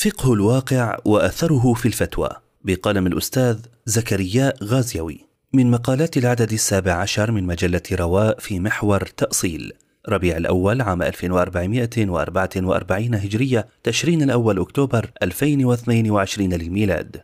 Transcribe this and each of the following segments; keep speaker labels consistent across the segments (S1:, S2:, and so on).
S1: فقه الواقع وأثره في الفتوى بقلم الأستاذ زكريا غازيوي من مقالات العدد السابع عشر من مجلة رواء في محور تأصيل ربيع الأول عام 1444 هجرية تشرين الأول أكتوبر 2022 للميلاد.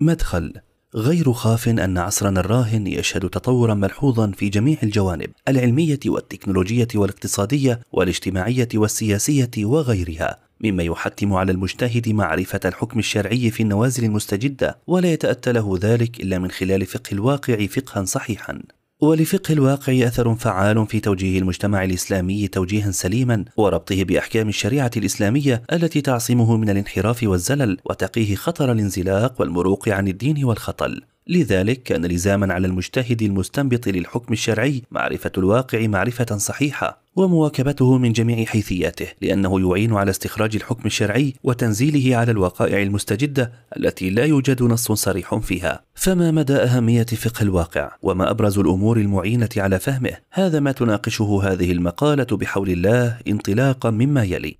S1: مدخل غير خاف أن عصرنا الراهن يشهد تطورا ملحوظا في جميع الجوانب العلمية والتكنولوجية والاقتصادية والاجتماعية والسياسية وغيرها مما يحتم على المجتهد معرفة الحكم الشرعي في النوازل المستجدة ولا يتأتى له ذلك إلا من خلال فقه الواقع فقها صحيحا. ولفقه الواقع أثر فعال في توجيه المجتمع الإسلامي توجيها سليما وربطه بأحكام الشريعة الإسلامية التي تعصمه من الانحراف والزلل وتقيه خطر الانزلاق والمروق عن الدين والخطل. لذلك كان لزاما على المجتهد المستنبط للحكم الشرعي معرفة الواقع معرفة صحيحة ومواكبته من جميع حيثياته لأنه يعين على استخراج الحكم الشرعي وتنزيله على الوقائع المستجدة التي لا يوجد نص صريح فيها. فما مدى أهمية فقه الواقع؟ وما أبرز الأمور المعينة على فهمه؟ هذا ما تناقشه هذه المقالة بحول الله انطلاقا مما يلي.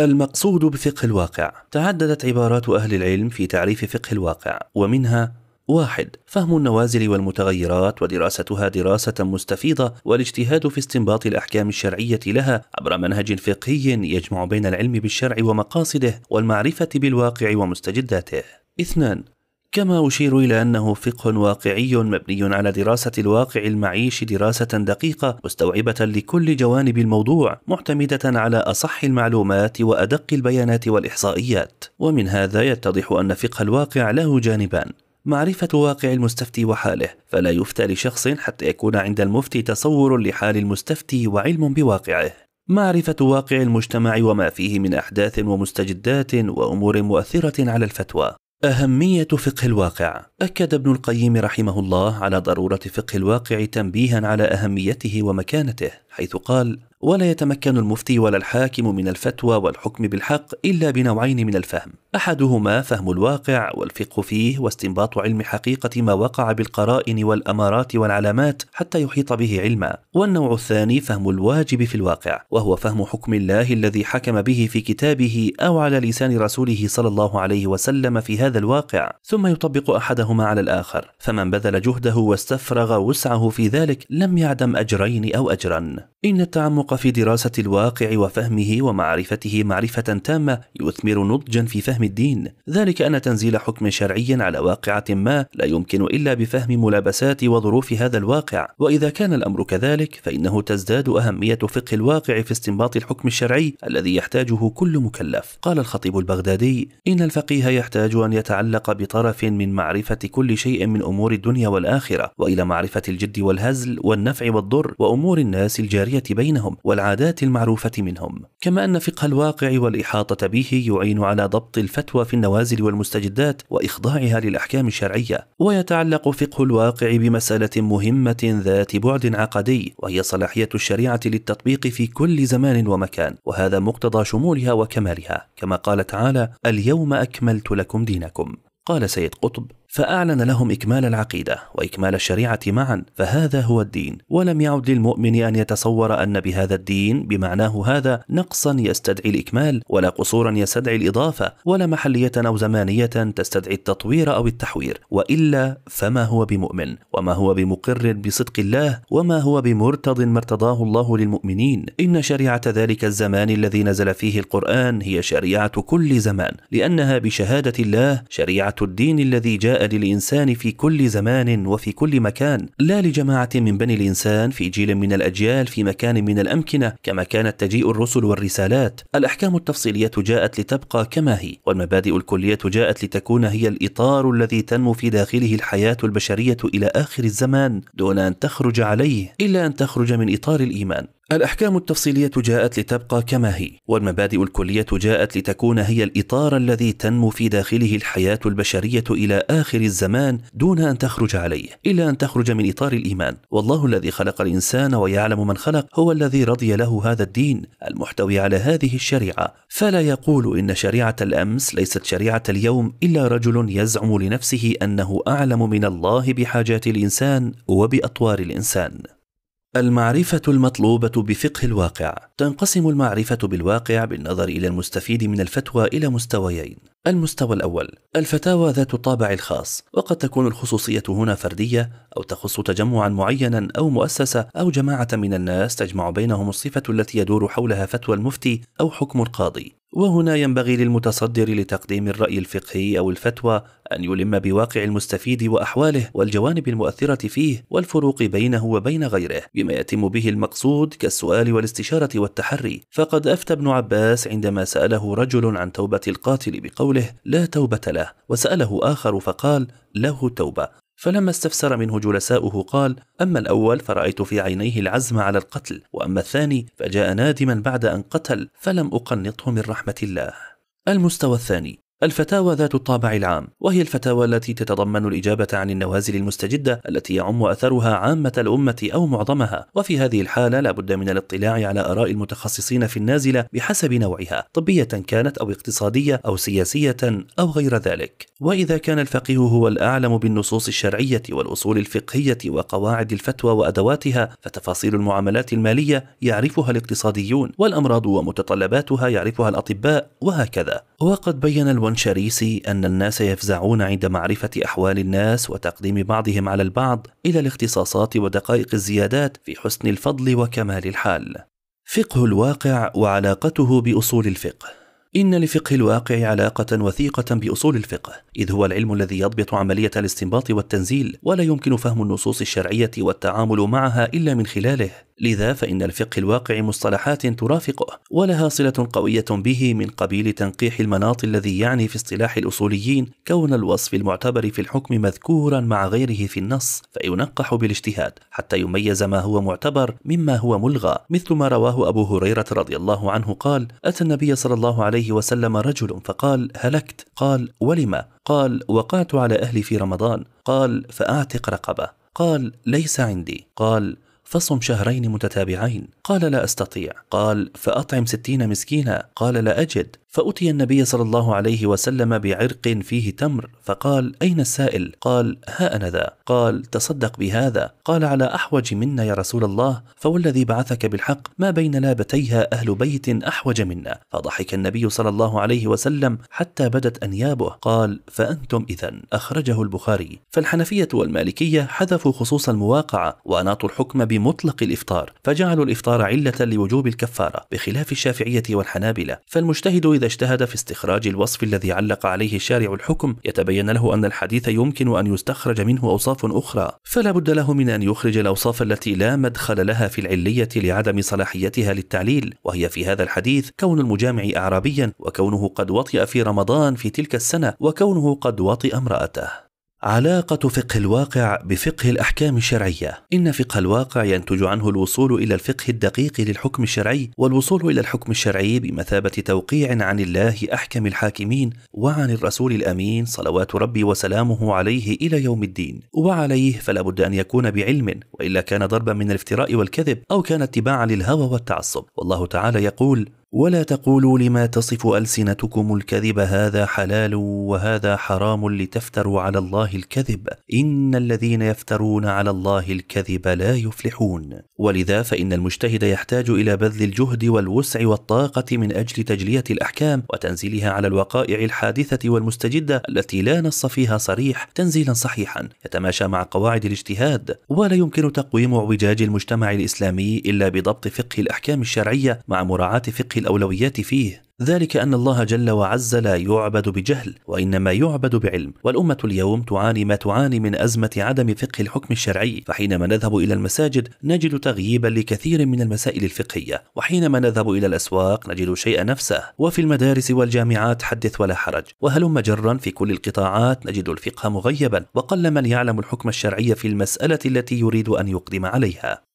S1: المقصود بفقه الواقع. تعددت عبارات أهل العلم في تعريف فقه الواقع ومنها واحد فهم النوازل والمتغيرات ودراستها دراسة مستفيضة والاجتهاد في استنباط الأحكام الشرعية لها عبر منهج فقهي يجمع بين العلم بالشرع ومقاصده والمعرفة بالواقع ومستجداته. اثنان كما أشير إلى أنه فقه واقعي مبني على دراسة الواقع المعيش دراسة دقيقة مستوعبة لكل جوانب الموضوع معتمدة على أصح المعلومات وأدق البيانات والإحصائيات ومن هذا يتضح أن فقه الواقع له جانبان معرفة واقع المستفتي وحاله فلا يفتى لشخص حتى يكون عند المفتي تصور لحال المستفتي وعلم بواقعه. معرفة واقع المجتمع وما فيه من أحداث ومستجدات وأمور مؤثرة على الفتوى. أهمية فقه الواقع. أكد ابن القيم رحمه الله على ضرورة فقه الواقع تنبيها على أهميته ومكانته حيث قال ولا يتمكن المفتي ولا الحاكم من الفتوى والحكم بالحق إلا بنوعين من الفهم. أحدهما فهم الواقع والفقه فيه واستنباط علم حقيقة ما وقع بالقرائن والأمارات والعلامات حتى يحيط به علما. والنوع الثاني فهم الواجب في الواقع وهو فهم حكم الله الذي حكم به في كتابه أو على لسان رسوله صلى الله عليه وسلم في هذا الواقع. ثم يطبق أحدهما على الآخر. فمن بذل جهده واستفرغ وسعه في ذلك لم يعدم أجرين أو اجرا. إن التعمق التعمق في دراسة الواقع وفهمه ومعرفته معرفة تامة يثمر نضجا في فهم الدين، ذلك أن تنزيل حكم شرعي على واقعة ما لا يمكن إلا بفهم ملابسات وظروف هذا الواقع، وإذا كان الأمر كذلك فإنه تزداد أهمية فقه الواقع في استنباط الحكم الشرعي الذي يحتاجه كل مكلف. قال الخطيب البغدادي: إن الفقيه يحتاج أن يتعلق بطرف من معرفة كل شيء من أمور الدنيا والآخرة، وإلى معرفة الجد والهزل والنفع والضر وأمور الناس الجارية بينهم. والعادات المعروفة منهم. كما أن فقه الواقع والإحاطة به يعين على ضبط الفتوى في النوازل والمستجدات وإخضاعها للأحكام الشرعية. ويتعلق فقه الواقع بمسألة مهمة ذات بعد عقدي وهي صلاحية الشريعة للتطبيق في كل زمان ومكان وهذا مقتضى شمولها وكمالها. كما قال تعالى اليوم أكملت لكم دينكم. قال سيد قطب فأعلن لهم إكمال العقيدة وإكمال الشريعة معا فهذا هو الدين. ولم يعد للمؤمن أن يتصور أن بهذا الدين بمعناه هذا نقصا يستدعي الإكمال ولا قصورا يستدعي الإضافة ولا محلية أو زمانية تستدعي التطوير أو التحوير. وإلا فما هو بمؤمن؟ وما هو بمقر بصدق الله؟ وما هو بمرتض ما ارتضاه الله للمؤمنين؟ إن شريعة ذلك الزمان الذي نزل فيه القرآن هي شريعة كل زمان لأنها بشهادة الله شريعة الدين الذي جاء للإنسان في كل زمان وفي كل مكان. لا لجماعة من بني الإنسان في جيل من الأجيال في مكان من الأمكنة كما كانت تجيء الرسل والرسالات. الأحكام التفصيلية جاءت لتبقى كما هي والمبادئ الكلية جاءت لتكون هي الإطار الذي تنمو في داخله الحياة البشرية إلى آخر الزمان دون أن تخرج عليه إلا أن تخرج من إطار الإيمان. الأحكام التفصيلية جاءت لتبقى كما هي، والمبادئ الكلية جاءت لتكون هي الإطار الذي تنمو في داخله الحياة البشرية إلى آخر الزمان دون أن تخرج عليه، إلا أن تخرج من إطار الإيمان، والله الذي خلق الإنسان ويعلم من خلق هو الذي رضي له هذا الدين المحتوي على هذه الشريعة، فلا يقول إن شريعة الأمس ليست شريعة اليوم إلا رجل يزعم لنفسه أنه أعلم من الله بحاجات الإنسان وبأطوار الإنسان. المعرفة المطلوبة بفقه الواقع. تنقسم المعرفة بالواقع بالنظر إلى المستفيد من الفتوى إلى مستويين. المستوى الأول الفتاوى ذات الطابع الخاص وقد تكون الخصوصية هنا فردية أو تخص تجمعا معينا أو مؤسسة أو جماعة من الناس تجمع بينهم الصفة التي يدور حولها فتوى المفتي أو حكم القاضي. وهنا ينبغي للمتصدر لتقديم الرأي الفقهي أو الفتوى أن يلم بواقع المستفيد وأحواله والجوانب المؤثرة فيه والفروق بينه وبين غيره بما يتم به المقصود كالسؤال والاستشارة والتحري. فقد أفتى ابن عباس عندما سأله رجل عن توبة القاتل بقوله لا توبة له وسأله آخر فقال له توبة. فلما استفسر منه جلساؤه قال أما الأول فرأيت في عينيه العزم على القتل وأما الثاني فجاء نادما بعد أن قتل فلم أقنطه من رحمة الله. المستوى الثاني الفتاوى ذات الطابع العام وهي الفتاوى التي تتضمن الإجابة عن النوازل المستجدة التي يعم أثرها عامة الأمة أو معظمها. وفي هذه الحالة لا بد من الاطلاع على آراء المتخصصين في النازلة بحسب نوعها طبية كانت أو اقتصادية أو سياسية أو غير ذلك. وإذا كان الفقيه هو الأعلم بالنصوص الشرعية والأصول الفقهية وقواعد الفتوى وأدواتها فتفاصيل المعاملات المالية يعرفها الاقتصاديون والأمراض ومتطلباتها يعرفها الأطباء وهكذا. وقد بين الونشريسي أن الناس يفزعون عند معرفة أحوال الناس وتقديم بعضهم على البعض إلى الاختصاصات ودقائق الزيادات في حسن الفضل وكمال الحال. فقه الواقع وعلاقته بأصول الفقه. إن لفقه الواقع علاقة وثيقة بأصول الفقه، إذ هو العلم الذي يضبط عملية الاستنباط والتنزيل، ولا يمكن فهم النصوص الشرعية والتعامل معها إلا من خلاله، لذا فإن الفقه الواقع مصطلحات ترافقه ولها صلة قوية به من قبيل تنقيح المناط الذي يعني في اصطلاح الأصوليين كون الوصف المعتبر في الحكم مذكورا مع غيره في النص فينقح بالاجتهاد حتى يميز ما هو معتبر مما هو ملغى. مثل ما رواه أبو هريرة رضي الله عنه قال أتى النبي صلى الله عليه وسلم رجل فقال هلكت؟ قال ولم؟ قال وقعت على أهلي في رمضان؟ قال فأعتق رقبة؟ قال ليس عندي؟ قال فصم شهرين متتابعين. قال لا أستطيع. قال فأطعم ستين مسكينا. قال لا أجد. فأتي النبي صلى الله عليه وسلم بعرق فيه تمر فقال أين السائل؟ قال ها أنا ذا. قال تصدق بهذا. قال على أحوج منا يا رسول الله فوالذي بعثك بالحق ما بين لابتيها أهل بيت أحوج منا. فضحك النبي صلى الله عليه وسلم حتى بدت أنيابه قال فأنتم إذا أخرجه البخاري. فالحنفية والمالكية حذفوا خصوص المواقعة وأناطوا الحكم بمطلق الإفطار فجعلوا الإفطار علة لوجوب الكفارة بخلاف الشافعية والحنابلة. فالمجتهد إذا اجتهد في استخراج الوصف الذي علق عليه الشارع الحكم يتبين له أن الحديث يمكن أن يستخرج منه أوصاف أخرى. فلا بد له من أن يخرج الأوصاف التي لا مدخل لها في العلية لعدم صلاحيتها للتعليل وهي في هذا الحديث كون المجامع أعرابيا وكونه قد وطئ في رمضان في تلك السنة وكونه قد وطئ امرأته. علاقة فقه الواقع بفقه الأحكام الشرعية. إن فقه الواقع ينتج عنه الوصول إلى الفقه الدقيق للحكم الشرعي والوصول إلى الحكم الشرعي بمثابة توقيع عن الله أحكم الحاكمين وعن الرسول الأمين صلوات ربي وسلامه عليه إلى يوم الدين. وعليه فلا بد أن يكون بعلم وإلا كان ضربا من الافتراء والكذب أو كان اتباعا للهوى والتعصب. والله تعالى يقول ولا تقولوا لما تصف ألسنتكم الكذب هذا حلال وهذا حرام لتفتروا على الله الكذب. إن الذين يفترون على الله الكذب لا يفلحون. ولذا فإن المجتهد يحتاج إلى بذل الجهد والوسع والطاقة من أجل تجلية الأحكام وتنزيلها على الوقائع الحادثة والمستجدة التي لا نص فيها صريح تنزيلا صحيحا. يتماشى مع قواعد الاجتهاد. ولا يمكن تقويم اعوجاج المجتمع الإسلامي إلا بضبط فقه الأحكام الشرعية مع مراعاة فقه الأولويات فيه. ذلك أن الله جل وعز لا يعبد بجهل وإنما يعبد بعلم. والأمة اليوم تعاني ما تعاني من أزمة عدم فقه الحكم الشرعي. فحينما نذهب إلى المساجد نجد تغييبا لكثير من المسائل الفقهية. وحينما نذهب إلى الأسواق نجد شيء نفسه. وفي المدارس والجامعات حدث ولا حرج. وهلم جرا في كل القطاعات نجد الفقه مغيبا. وقل من يعلم الحكم الشرعي في المسألة التي يريد أن يقدم عليها.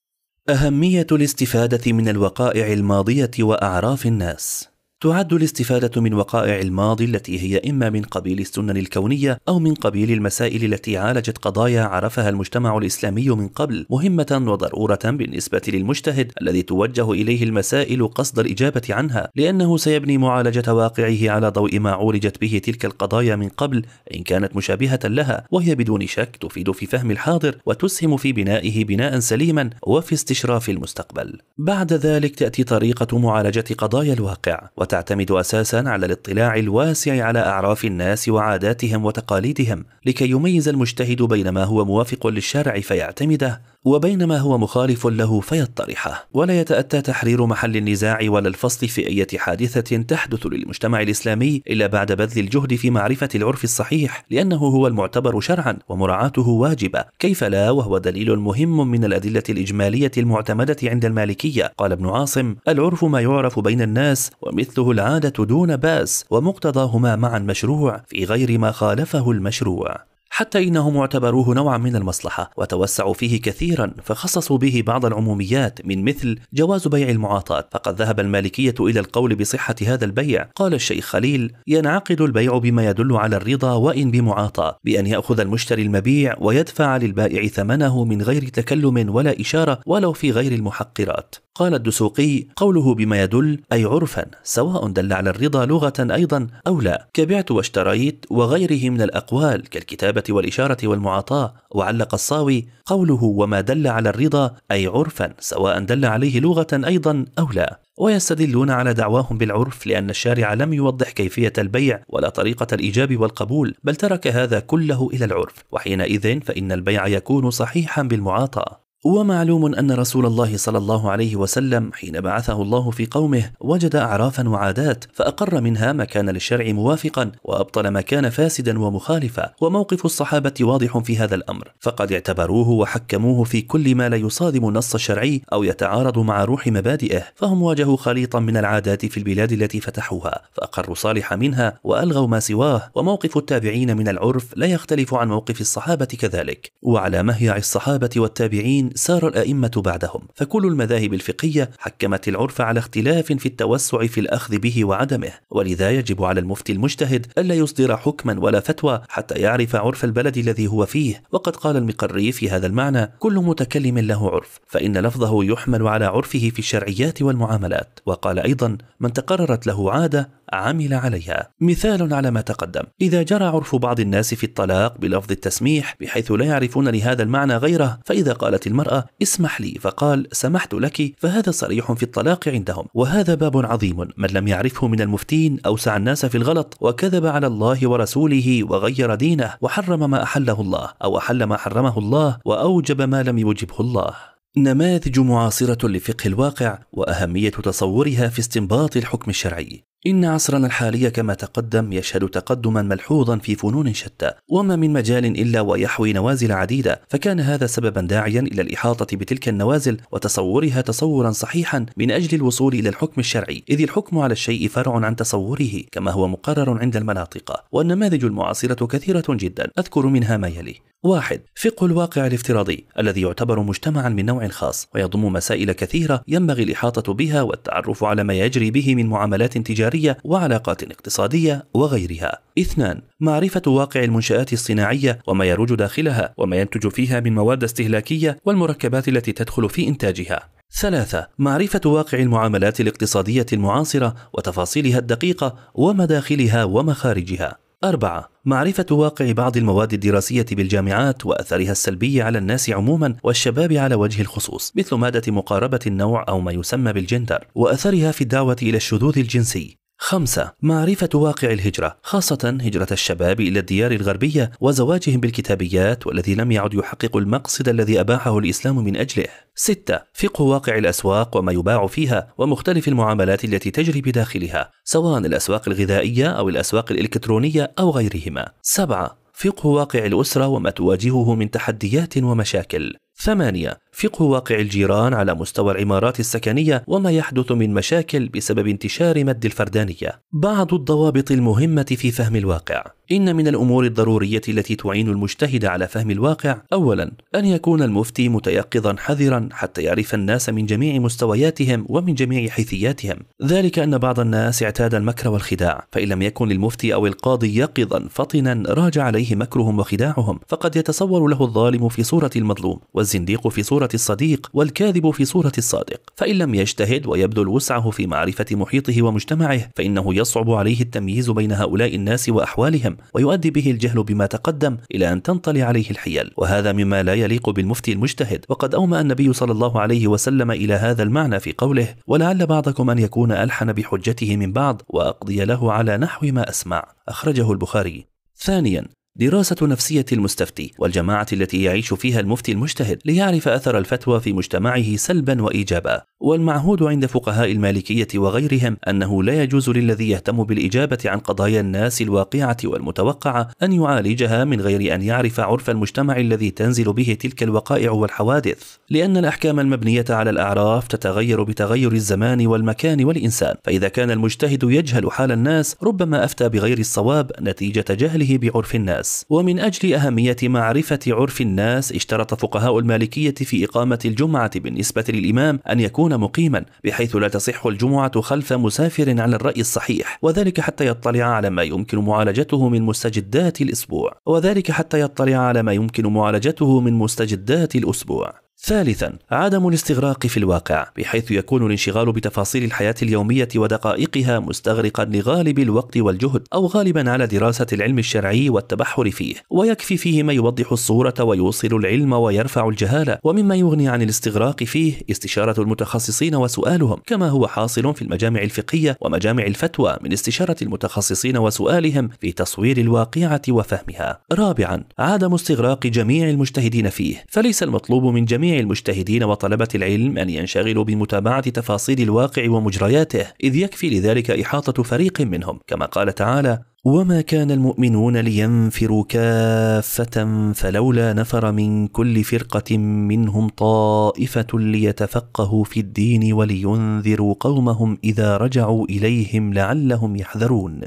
S1: أهمية الاستفادة من الوقائع الماضية وأعراف الناس. تعد الاستفادة من وقائع الماضي التي هي إما من قبيل السنن الكونية أو من قبيل المسائل التي عالجت قضايا عرفها المجتمع الإسلامي من قبل مهمة وضرورة بالنسبة للمجتهد الذي توجه إليه المسائل قصد الإجابة عنها لأنه سيبني معالجة واقعه على ضوء ما عولجت به تلك القضايا من قبل إن كانت مشابهة لها وهي بدون شك تفيد في فهم الحاضر وتسهم في بنائه بناء سليما وفي استشراف المستقبل. بعد ذلك تأتي طريقة معالجة قضايا الواقع وتعتمد أساسا على الاطلاع الواسع على أعراف الناس وعاداتهم وتقاليدهم لكي يميز المجتهد بين ما هو موافق للشرع فيعتمده. وبين ما هو مخالف له فيطرحه. ولا يتأتى تحرير محل النزاع ولا الفصل في أي حادثة تحدث للمجتمع الإسلامي إلا بعد بذل الجهد في معرفة العرف الصحيح لأنه هو المعتبر شرعا ومراعاته واجبة. كيف لا؟ وهو دليل مهم من الأدلة الإجمالية المعتمدة عند المالكية. قال ابن عاصم العرف ما يعرف بين الناس ومثله العادة دون باس ومقتضاهما معا مشروع في غير ما خالفه المشروع. حتى إنهم اعتبروه نوعا من المصلحة وتوسعوا فيه كثيرا فخصصوا به بعض العموميات من مثل جواز بيع المعاطاة فقد ذهب المالكية إلى القول بصحة هذا البيع. قال الشيخ خليل ينعقد البيع بما يدل على الرضا وإن بمعاطاة بأن يأخذ المشتري المبيع ويدفع للبائع ثمنه من غير تكلم ولا إشارة ولو في غير المحقرات. قال الدسوقي قوله بما يدل أي عرفا سواء دل على الرضا لغة أيضا أو لا. كبعت واشتريت وغيره من الأقوال كالكتابة والإشارة والمعاطاة. وعلق الصاوي قوله وما دل على الرضا أي عرفا سواء دل عليه لغة أيضا أو لا. ويستدلون على دعواهم بالعرف لأن الشارع لم يوضح كيفية البيع ولا طريقة الإيجاب والقبول بل ترك هذا كله إلى العرف. وحينئذ فإن البيع يكون صحيحا بالمعاطاة. ومعلوم أن رسول الله صلى الله عليه وسلم حين بعثه الله في قومه وجد أعرافا وعادات فأقر منها ما كان للشرع موافقا وأبطل ما كان فاسدا ومخالفا وموقف الصحابة واضح في هذا الأمر. فقد اعتبروه وحكموه في كل ما لا يصادم النص الشرعي أو يتعارض مع روح مبادئه فهم واجهوا خليطا من العادات في البلاد التي فتحوها. فأقروا صالح منها وألغوا ما سواه وموقف التابعين من العرف لا يختلف عن موقف الصحابة كذلك. وعلى مهيع الصحابة والتابعين سار الأئمة بعدهم فكل المذاهب الفقهية حكمت العرف على اختلاف في التوسع في الأخذ به وعدمه ولذا يجب على المفتي المجتهد ألا يصدر حكما ولا فتوى حتى يعرف عرف البلد الذي هو فيه. وقد قال المقري في هذا المعنى كل متكلم له عرف فإن لفظه يحمل على عرفه في الشرعيات والمعاملات وقال أيضا من تقررت له عادة عمل عليها. مثال على ما تقدم. إذا جرى عرف بعض الناس في الطلاق بلفظ التسميح بحيث لا يعرفون لهذا المعنى غيره فإذا قالت المرأة اسمح لي فقال سمحت لك فهذا صريح في الطلاق عندهم. وهذا باب عظيم. من لم يعرفه من المفتين أوسع الناس في الغلط وكذب على الله ورسوله وغير دينه وحرم ما أحله الله أو أحل ما حرمه الله وأوجب ما لم يوجبه الله. نماذج معاصرة لفقه الواقع وأهمية تصورها في استنباط الحكم الشرعي. إن عصرنا الحالي كما تقدم يشهد تقدما ملحوظا في فنون شتى وما من مجال إلا ويحوي نوازل عديدة فكان هذا سببا داعيا إلى الإحاطة بتلك النوازل وتصورها تصورا صحيحا من أجل الوصول إلى الحكم الشرعي إذ الحكم على الشيء فرع عن تصوره كما هو مقرر عند المناطق والنماذج المعاصرة كثيرة جدا أذكر منها ما يلي. واحد فقه الواقع الافتراضي الذي يعتبر مجتمعا من نوع خاص ويضم مسائل كثيرة ينبغي الإحاطة بها والتعرف على ما يجري به من معاملات تجارية وعلاقات اقتصادية وغيرها. اثنان معرفة واقع المنشآت الصناعية وما يروج داخلها وما ينتج فيها من مواد استهلاكية والمركبات التي تدخل في إنتاجها. ثلاثة معرفة واقع المعاملات الاقتصادية المعاصرة وتفاصيلها الدقيقة ومداخلها ومخارجها. أربعة. معرفة واقع بعض المواد الدراسية بالجامعات وأثرها السلبي على الناس عموما والشباب على وجه الخصوص مثل مادة مقاربة النوع أو ما يسمى بالجندر وأثرها في الدعوة إلى الشذوذ الجنسي. خمسة معرفة واقع الهجرة خاصة هجرة الشباب إلى الديار الغربية وزواجهم بالكتابيات والذي لم يعد يحقق المقصد الذي أباحه الإسلام من أجله. ستة فقه واقع الأسواق وما يباع فيها ومختلف المعاملات التي تجري بداخلها سواء الأسواق الغذائية أو الأسواق الإلكترونية أو غيرهما. سبعة فقه واقع الأسرة وما تواجهه من تحديات ومشاكل. ثمانية فقه واقع الجيران على مستوى العمارات السكنية وما يحدث من مشاكل بسبب انتشار مد الفردانية. بعض الضوابط المهمة في فهم الواقع. إن من الأمور الضرورية التي تعين المجتهد على فهم الواقع أولا أن يكون المفتي متيقظا حذرا حتى يعرف الناس من جميع مستوياتهم ومن جميع حيثياتهم. ذلك أن بعض الناس اعتاد المكر والخداع فإن لم يكن للمفتي أو القاضي يقظا فطنا راجع عليه مكرهم وخداعهم فقد يتصور له الظالم في صورة المظلوم والزنديق في صورة الصديق والكاذب في صورة الصادق. فإن لم يجتهد ويبذل وسعه في معرفة محيطه ومجتمعه فإنه يصعب عليه التمييز بين هؤلاء الناس وأحوالهم ويؤدي به الجهل بما تقدم إلى أن تنطلي عليه الحيل. وهذا مما لا يليق بالمفتي المجتهد. وقد أومأ النبي صلى الله عليه وسلم إلى هذا المعنى في قوله ولعل بعضكم أن يكون ألحن بحجته من بعض وأقضي له على نحو ما أسمع أخرجه البخاري. ثانيا دراسة نفسية المستفتي والجماعة التي يعيش فيها المفتي المجتهد ليعرف أثر الفتوى في مجتمعه سلبا وإيجابا. والمعهود عند فقهاء المالكية وغيرهم أنه لا يجوز للذي يهتم بالإجابة عن قضايا الناس الواقعة والمتوقعة أن يعالجها من غير أن يعرف عرف المجتمع الذي تنزل به تلك الوقائع والحوادث لأن الأحكام المبنية على الأعراف تتغير بتغير الزمان والمكان والإنسان. فإذا كان المجتهد يجهل حال الناس ربما أفتى بغير الصواب نتيجة جهله بعرف الناس. ومن أجل أهمية معرفة عرف الناس اشترط فقهاء المالكية في إقامة الجمعة بالنسبة للإمام أن يكون مقيما بحيث لا تصح الجمعة خلف مسافر على الرأي الصحيح وذلك حتى يطلع على ما يمكن معالجته من مستجدات الأسبوع. وذلك حتى يطلع على ما يمكن معالجته من مستجدات الأسبوع. ثالثا عدم الاستغراق في الواقع بحيث يكون الانشغال بتفاصيل الحياة اليومية ودقائقها مستغرقا لغالب الوقت والجهد أو غالبا على دراسة العلم الشرعي والتبحر فيه. ويكفي فيه ما يوضح الصورة ويوصل العلم ويرفع الجهالة ومما يغني عن الاستغراق فيه استشارة المتخصصين وسؤالهم كما هو حاصل في المجامع الفقهية ومجامع الفتوى من استشارة المتخصصين وسؤالهم في تصوير الواقعة وفهمها. رابعا عدم استغراق جميع المجتهدين فيه فليس المطلوب من جميع جميع المجتهدين وطلبة العلم أن ينشغلوا بمتابعة تفاصيل الواقع ومجرياته إذ يكفي لذلك إحاطة فريق منهم كما قال تعالى وما كان المؤمنون لينفروا كافة فلولا نفر من كل فرقة منهم طائفة ليتفقهوا في الدين ولينذروا قومهم إذا رجعوا إليهم لعلهم يحذرون.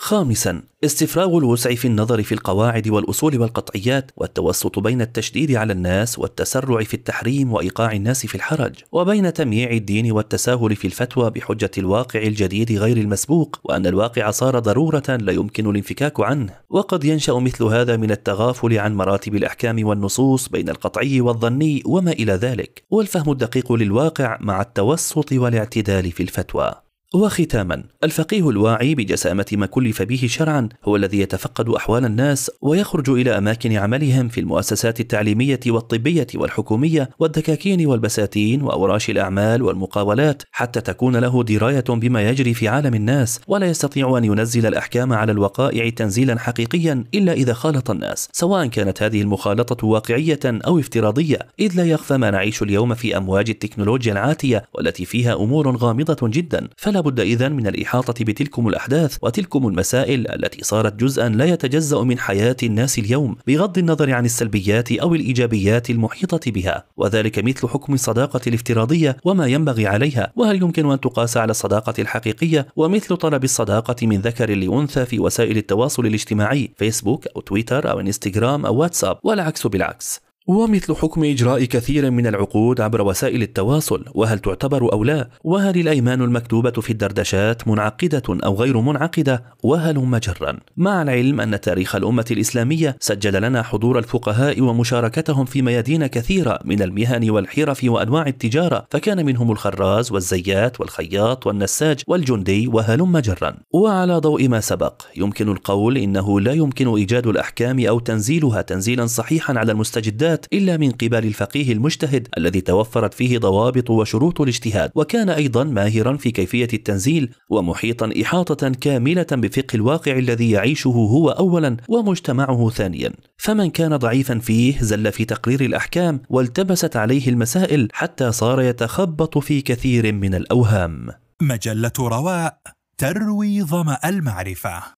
S1: خامسا استفراغ الوسع في النظر في القواعد والأصول والقطعيات والتوسط بين التشديد على الناس والتسرع في التحريم وإيقاع الناس في الحرج وبين تمييع الدين والتساهل في الفتوى بحجة الواقع الجديد غير المسبوق وأن الواقع صار ضرورة لا يمكن الانفكاك عنه. وقد ينشأ مثل هذا من التغافل عن مراتب الأحكام والنصوص بين القطعي والظني وما إلى ذلك والفهم الدقيق للواقع مع التوسط والاعتدال في الفتوى. وختاما الفقيه الواعي بجسامة ما كلف به شرعا هو الذي يتفقد أحوال الناس ويخرج إلى أماكن عملهم في المؤسسات التعليمية والطبية والحكومية والدكاكين والبساتين وأوراش الأعمال والمقاولات حتى تكون له دراية بما يجري في عالم الناس ولا يستطيع أن ينزل الأحكام على الوقائع تنزيلا حقيقيا إلا إذا خالط الناس سواء كانت هذه المخالطة واقعية أو افتراضية إذ لا يخفى ما نعيش اليوم في أمواج التكنولوجيا العاتية والتي فيها أمور غامضة جدا فلا بد إذن من الإحاطة بتلكم الأحداث وتلكم المسائل التي صارت جزءا لا يتجزأ من حياة الناس اليوم بغض النظر عن السلبيات أو الإيجابيات المحيطة بها وذلك مثل حكم الصداقة الافتراضية وما ينبغي عليها وهل يمكن أن تقاس على الصداقة الحقيقية ومثل طلب الصداقة من ذكر لأنثى في وسائل التواصل الاجتماعي فيسبوك أو تويتر أو انستغرام أو واتساب والعكس بالعكس. ومثل حكم إجراء كثير من العقود عبر وسائل التواصل وهل تعتبر أو لا؟ وهل الأيمان المكتوبة في الدردشات منعقدة أو غير منعقدة؟ وهل مجرا مع العلم أن تاريخ الأمة الإسلامية سجل لنا حضور الفقهاء ومشاركتهم في ميادين كثيرة من المهن والحرف وأنواع التجارة فكان منهم الخراز والزيات والخياط والنساج والجندي وهلم مجرا وعلى ضوء ما سبق يمكن القول إنه لا يمكن إيجاد الأحكام أو تنزيلها تنزيلا صحيحا على المستجدات. الصفات إلا من قبل الفقيه المجتهد الذي توفرت فيه ضوابط وشروط الاجتهاد وكان أيضا ماهرا في كيفية التنزيل ومحيطا إحاطة كاملة بفقه الواقع الذي يعيشه هو أولا ومجتمعه ثانيا. فمن كان ضعيفا فيه زل في تقرير الأحكام والتبست عليه المسائل حتى صار يتخبط في كثير من الأوهام.
S2: مجلة رواء تروي ظمأ المعرفة.